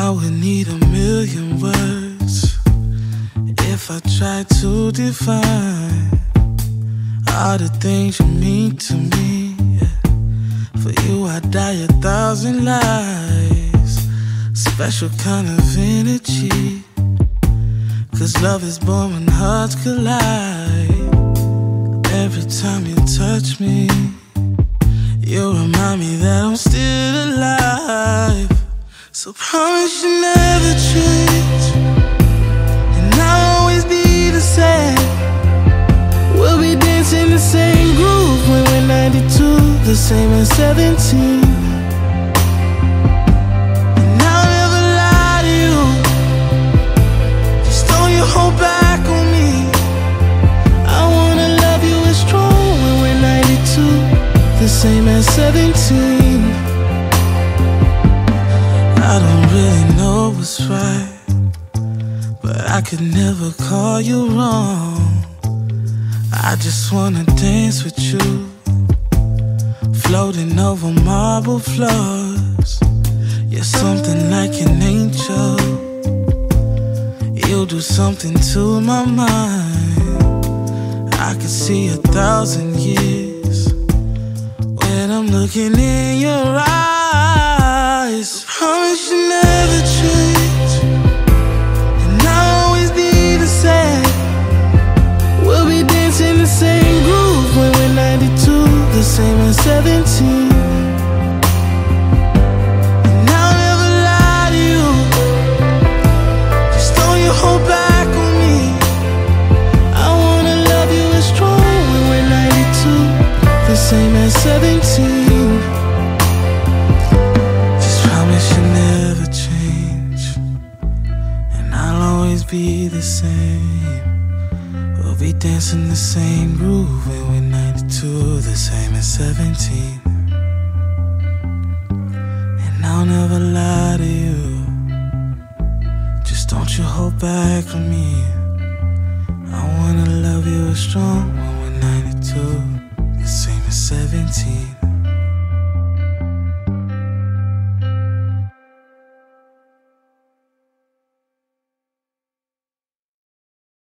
I would need a million words if I tried to define all the things you mean to me. For you, I'd die a thousand lives. Special kind of energy. Cause love is born when hearts collide. Every time you touch me, you remind me that I'm still alive. So promise you never change, and I'll always be the same. We'll be dancing the same groove when we're 92, the same as 17. And I'll never lie to you. Just back on me. I wanna love you as strong when we're 92, the same as 17. I don't really know what's right, but I could never call you wrong. I just wanna dance with you, floating over marble floors. You're something like an angel. You do something to my mind. I could see a thousand years when I'm looking in your eyes. Same as 17. And I'll never lie to you. Just back on me. I wanna love you as strong when we're 92, the same as 17. Just promise you never change, and I'll always be the same. We'll be dancing the same groove when we're 92, the same as 17. And I'll never lie to you. Just don't you hold back from me.